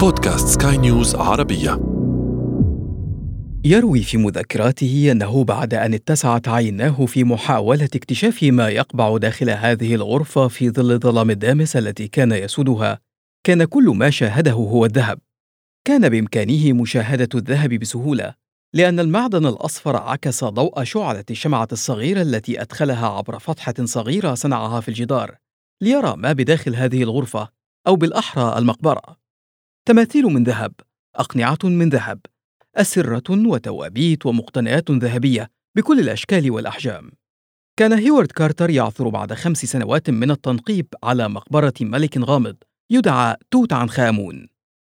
بودكاست سكاي نيوز عربية. يروي في مذكراته أنه بعد أن اتسعت عيناه في محاولة اكتشاف ما يقبع داخل هذه الغرفة في ظل الظلام الدامس التي كان يسودها كان كل ما شاهده هو الذهب. كان بإمكانه مشاهدة الذهب بسهولة لأن المعدن الأصفر عكس ضوء شعلة الشمعة الصغيرة التي أدخلها عبر فتحة صغيرة صنعها في الجدار ليرى ما بداخل هذه الغرفة أو بالأحرى المقبرة. تماثيل من ذهب أقنعة من ذهب أسرة وتوابيت ومقتنيات ذهبية بكل الأشكال والأحجام. كان هيوارد كارتر يعثر بعد خمس سنوات من التنقيب على مقبرة ملك غامض يدعى توت عنخ آمون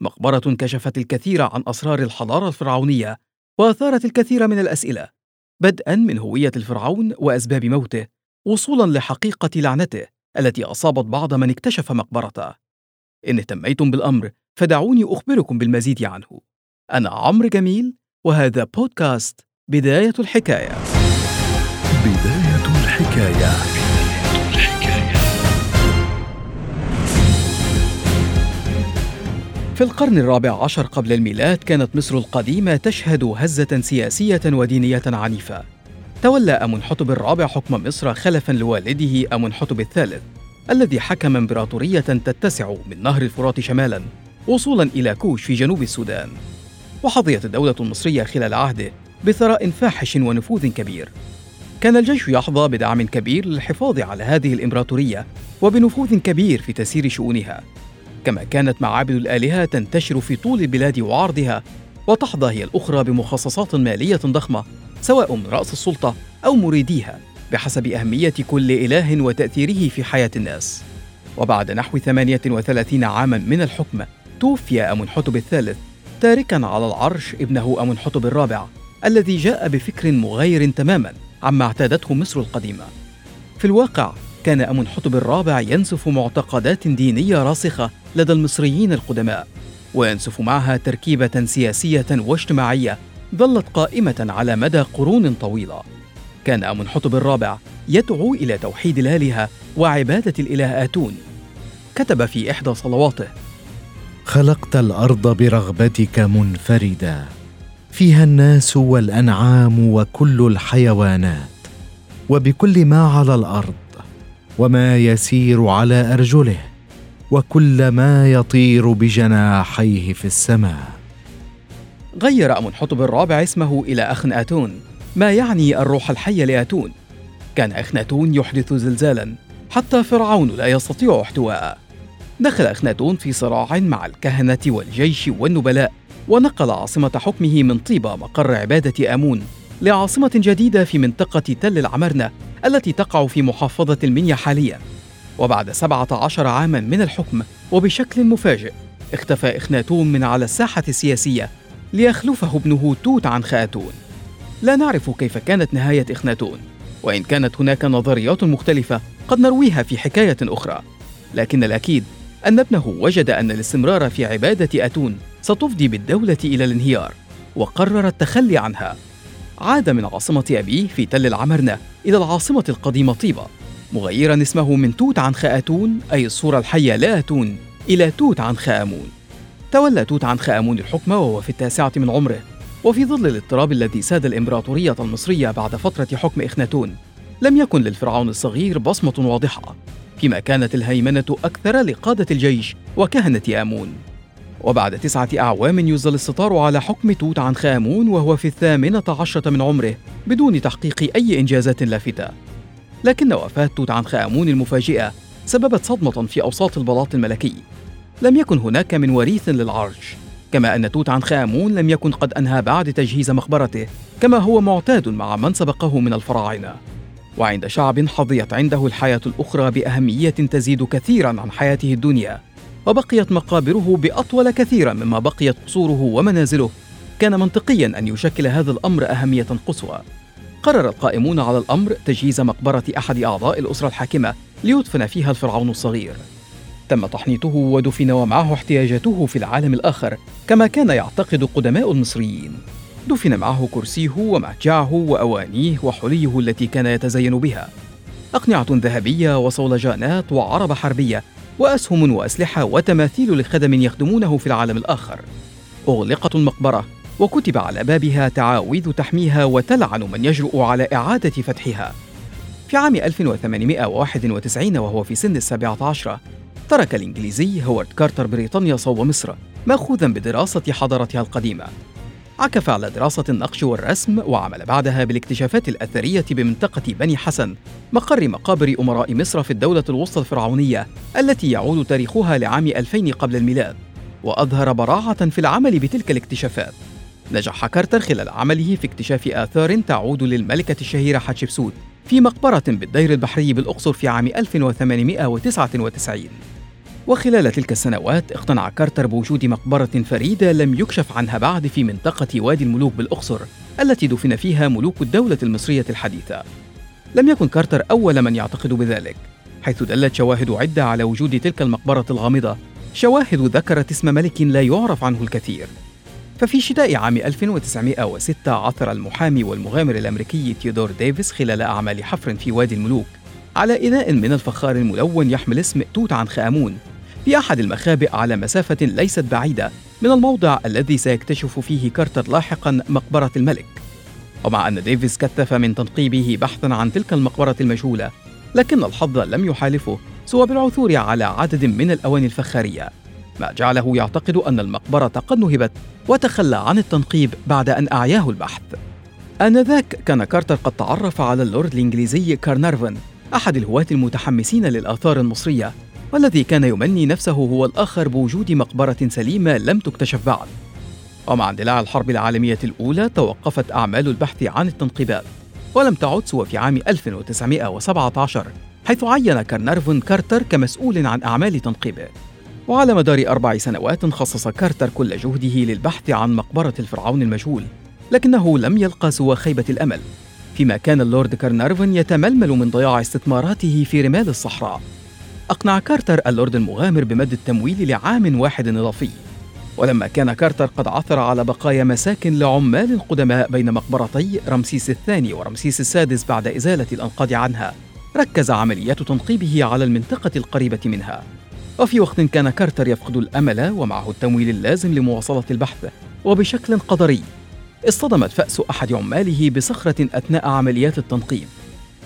مقبرة كشفت الكثير عن أسرار الحضارة الفرعونية وأثارت الكثير من الأسئلة بدءا من هوية الفرعون وأسباب موته وصولا لحقيقة لعنته التي أصابت بعض من اكتشف مقبرته. إن اهتميتم بالأمر فدعوني أخبركم بالمزيد عنه. أنا عمرو جميل وهذا بودكاست بداية الحكاية. بداية الحكاية. في القرن الرابع عشر قبل الميلاد كانت مصر القديمة تشهد هزة سياسية ودينية عنيفة. تولى أمنحتب الرابع حكم مصر خلفا لوالده أمنحتب الثالث الذي حكم إمبراطورية تتسع من نهر الفرات شمالا. وصولا إلى كوش في جنوب السودان. وحظيت الدولة المصرية خلال عهده بثراء فاحش ونفوذ كبير. كان الجيش يحظى بدعم كبير للحفاظ على هذه الإمبراطورية وبنفوذ كبير في تسيير شؤونها. كما كانت معابد الآلهة تنتشر في طول البلاد وعرضها وتحظى هي الأخرى بمخصصات مالية ضخمة سواء من رأس السلطة أو مريديها بحسب أهمية كل إله وتأثيره في حياة الناس. وبعد نحو 38 عاما من الحكم توفي أمنحتب الثالث تاركا على العرش ابنه أمنحتب الرابع الذي جاء بفكر مغاير تماما عما اعتادته مصر القديمة. في الواقع كان أمنحتب الرابع ينسف معتقدات دينية راسخة لدى المصريين القدماء وينسف معها تركيبة سياسية واجتماعية ظلت قائمة على مدى قرون طويلة. كان أمنحتب الرابع يدعو إلى توحيد الآلهة وعبادة الإله آتون. كتب في إحدى صلواته خلقت الأرض برغبتك منفردا فيها الناس والأنعام وكل الحيوانات وبكل ما على الأرض وما يسير على أرجله وكل ما يطير بجناحيه في السماء. غير أمنحتب الرابع اسمه إلى أخناتون ما يعني الروح الحية لآتون؟ كان أخناتون يحدث زلزالا حتى فرعون لا يستطيع احتواءه دخل أخناتون في صراع مع الكهنة والجيش والنبلاء ونقل عاصمة حكمه من طيبة مقر عبادة آمون لعاصمة جديدة في منطقة تل العمرنة التي تقع في محافظة المنيا حاليا. وبعد سبعة عشر عاما من الحكم وبشكل مفاجئ اختفى إخناتون من على الساحة السياسية ليخلفه ابنه توت عنخ آتون لا نعرف كيف كانت نهاية إخناتون وإن كانت هناك نظريات مختلفة قد نرويها في حكاية أخرى. لكن الأكيد أن ابنه وجد أن الاستمرار في عبادة أتون ستفضي بالدولة إلى الانهيار وقرر التخلي عنها. عاد من عاصمة أبيه في تل العمرنة إلى العاصمة القديمة طيبة مغيرا اسمه من توت عنخ آتون أي الصورة الحية لآتون إلى توت عنخ آمون. تولى توت عنخ آمون الحكم وهو في التاسعة من عمره وفي ظل الاضطراب الذي ساد الإمبراطورية المصرية بعد فترة حكم إخناتون لم يكن للفرعون الصغير بصمة واضحة. فيما كانت الهيمنة أكثر لقادة الجيش وكهنة آمون. وبعد تسعة أعوام يزل الستار على حكم توت عنخ آمون وهو في الثامنة عشرة من عمره بدون تحقيق أي إنجازات لافتة. لكن وفاة توت عنخ آمون المفاجئة سببت صدمة في أوساط البلاط الملكي. لم يكن هناك من وريث للعرش كما أن توت عنخ آمون لم يكن قد أنهى بعد تجهيز مقبرته كما هو معتاد مع من سبقه من الفراعنة. وعند شعب حظيت عنده الحياة الأخرى بأهمية تزيد كثيرا عن حياته الدنيا وبقيت مقابره بأطول كثيرا مما بقيت قصوره ومنازله. كان منطقيا أن يشكل هذا الأمر أهمية قصوى. قرر القائمون على الأمر تجهيز مقبرة أحد أعضاء الأسرة الحاكمة ليدفن فيها الفرعون الصغير. تم تحنيطه ودفن ومعه احتياجاته في العالم الآخر كما كان يعتقد قدماء المصريين. دفن معه كرسيه ومهجعه وأوانيه وحليه التي كان يتزين بها. أقنعة ذهبية وصولجانات وعربة حربية وأسهم وأسلحة وتماثيل لخدم يخدمونه في العالم الآخر. أغلقت المقبرة وكتب على بابها تعاويذ تحميها وتلعن من يجرؤ على إعادة فتحها. في عام 1891 وهو في سن السابعة عشرة ترك الإنجليزي هوارد كارتر بريطانيا صوب مصر مأخوذا بدراسة حضارتها القديمة. عكف على دراسة النقش والرسم وعمل بعدها بالاكتشافات الأثرية بمنطقة بني حسن مقر مقابر أمراء مصر في الدولة الوسطى الفرعونية التي يعود تاريخها لعام 2000 قبل الميلاد وأظهر براعة في العمل بتلك الاكتشافات. نجح كارتر خلال عمله في اكتشاف آثار تعود للملكة الشهيرة حتشبسوت في مقبرة بالدير البحري بالأقصر في عام 1899 وخلال تلك السنوات اقتنع كارتر بوجود مقبرة فريدة لم يكشف عنها بعد في منطقة وادي الملوك بالأقصر التي دفن فيها ملوك الدولة المصرية الحديثة. لم يكن كارتر أول من يعتقد بذلك حيث دلت شواهد عدة على وجود تلك المقبرة الغامضة شواهد ذكرت اسم ملك لا يعرف عنه الكثير. ففي شتاء عام 1906 عثر المحامي والمغامر الأمريكي تيودور ديفيس خلال أعمال حفر في وادي الملوك على إناء من الفخار الملون يحمل اسم توت عنخ آمون. في أحد المخابئ على مسافة ليست بعيدة من الموضع الذي سيكتشف فيه كارتر لاحقا مقبرة الملك. ومع أن ديفيس كثف من تنقيبه بحثا عن تلك المقبرة المجهولة لكن الحظ لم يحالفه سوى بالعثور على عدد من الأواني الفخارية. ما جعله يعتقد أن المقبرة قد نهبت وتخلى عن التنقيب بعد أن أعياه البحث. آنذاك كان كارتر قد تعرف على اللورد الإنجليزي كارنارفن أحد الهواة المتحمسين للآثار المصرية والذي كان يمني نفسه هو الآخر بوجود مقبرة سليمة لم تكتشف بعد. ومع اندلاع الحرب العالمية الأولى توقفت أعمال البحث عن التنقيبات ولم تعد سوى في عام 1917 حيث عين كارنارفون كارتر كمسؤول عن أعمال تنقيبه وعلى مدار أربع سنوات خصص كارتر كل جهده للبحث عن مقبرة الفرعون المجهول لكنه لم يلقى سوى خيبة الأمل فيما كان اللورد كارنارفون يتململ من ضياع استثماراته في رمال الصحراء. أقنع كارتر اللورد المغامر بمد التمويل لعام واحد إضافي. ولما كان كارتر قد عثر على بقايا مساكن لعمال قدماء بين مقبرتي رمسيس الثاني ورمسيس السادس بعد إزالة الأنقاض عنها. ركز عمليات تنقيبه على المنطقة القريبة منها. وفي وقت كان كارتر يفقد الأمل ومعه التمويل اللازم لمواصلة البحث. وبشكل قدري اصطدمت فأس أحد عماله بصخرة أثناء عمليات التنقيب.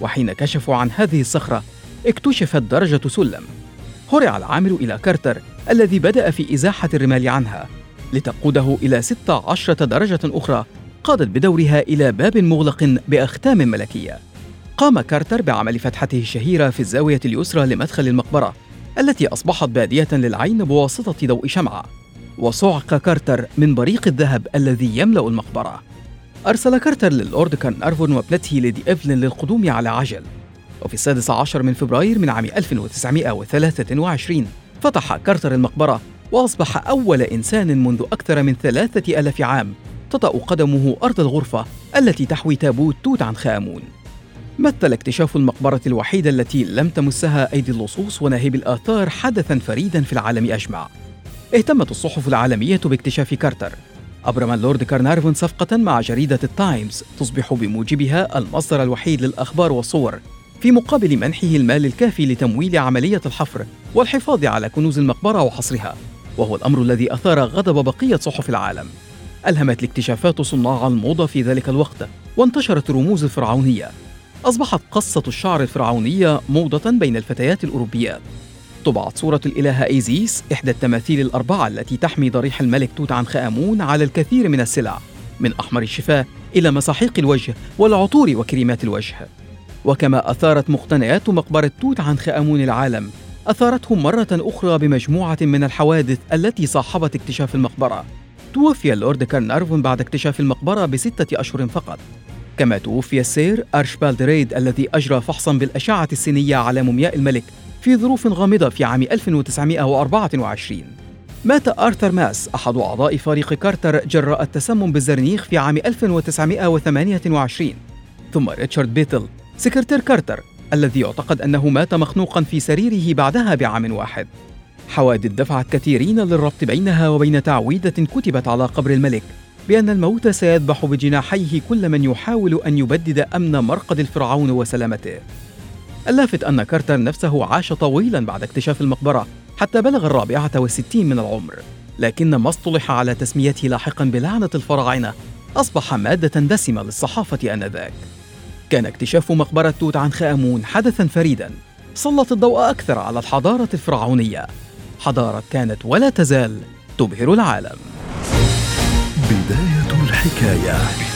وحين كشفوا عن هذه الصخرة اكتشفت درجة سلم. هرع العامل إلى كارتر الذي بدأ في إزاحة الرمال عنها لتقوده إلى 16 درجة أخرى قادت بدورها إلى باب مغلق بأختام ملكية. قام كارتر بعمل فتحته الشهيرة في الزاوية اليسرى لمدخل المقبرة التي أصبحت بادية للعين بواسطة ضوء شمعة. وصعق كارتر من بريق الذهب الذي يملأ المقبرة. أرسل كارتر للورد كارنارفون وابنته ليدي إيفلين للقدوم على عجل. وفي السادس عشر من فبراير من عام 1923 فتح كارتر المقبرة وأصبح أول إنسان منذ أكثر من ثلاثة ألاف عام تطأ قدمه أرض الغرفة التي تحوي تابوت توت عنخ آمون مثل اكتشاف المقبرة الوحيدة التي لم تمسها أيدي اللصوص وناهبي الآثار حدثا فريدا في العالم أجمع. اهتمت الصحف العالمية باكتشاف كارتر. أبرم اللورد كارنارفون صفقة مع جريدة التايمز تصبح بموجبها المصدر الوحيد للأخبار والصور في مقابل منحه المال الكافي لتمويل عملية الحفر والحفاظ على كنوز المقبرة وحصرها وهو الأمر الذي أثار غضب بقية صحف العالم. ألهمت الاكتشافات صناع الموضة في ذلك الوقت وانتشرت رموز الفرعونية أصبحت قصة الشعر الفرعونية موضة بين الفتيات الأوروبيات طبعت صورة الإلهة إيزيس إحدى التماثيل الأربعة التي تحمي ضريح الملك توت عنخ آمون على الكثير من السلع من أحمر الشفاه إلى مساحيق الوجه والعطور وكريمات الوجه. وكما أثارت مقتنيات مقبرة توت عنخ آمون العالم أثارتهم مرة أخرى بمجموعة من الحوادث التي صاحبت اكتشاف المقبرة. توفي اللورد كارنارفون بعد اكتشاف المقبرة بستة أشهر فقط. كما توفي السير أرشبالد ريد الذي أجرى فحصا بالأشعة السينية على مومياء الملك في ظروف غامضة في عام 1924 مات آرثر ميس أحد أعضاء فريق كارتر جراء التسمم بالزرنيخ في عام 1928 ثم ريتشارد بيثيل سكرتير كارتر الذي يعتقد أنه مات مخنوقا في سريره بعدها بعام واحد. حوادث دفعت كثيرين للربط بينها وبين تعويذة كتبت على قبر الملك بأن الموت سيذبح بجناحيه كل من يحاول أن يبدد أمن مرقد الفرعون وسلامته. اللافت أن كارتر نفسه عاش طويلا بعد اكتشاف المقبرة حتى بلغ الرابعة والستين من العمر. لكن ما اصطلح على تسميته لاحقا بلعنة الفراعنة أصبح مادة دسمة للصحافة آنذاك. كان اكتشاف مقبرة توت عنخ آمون حدثا فريدا. سلط الضوء أكثر على الحضارة الفرعونية. حضارة كانت ولا تزال تبهر العالم. بداية الحكاية.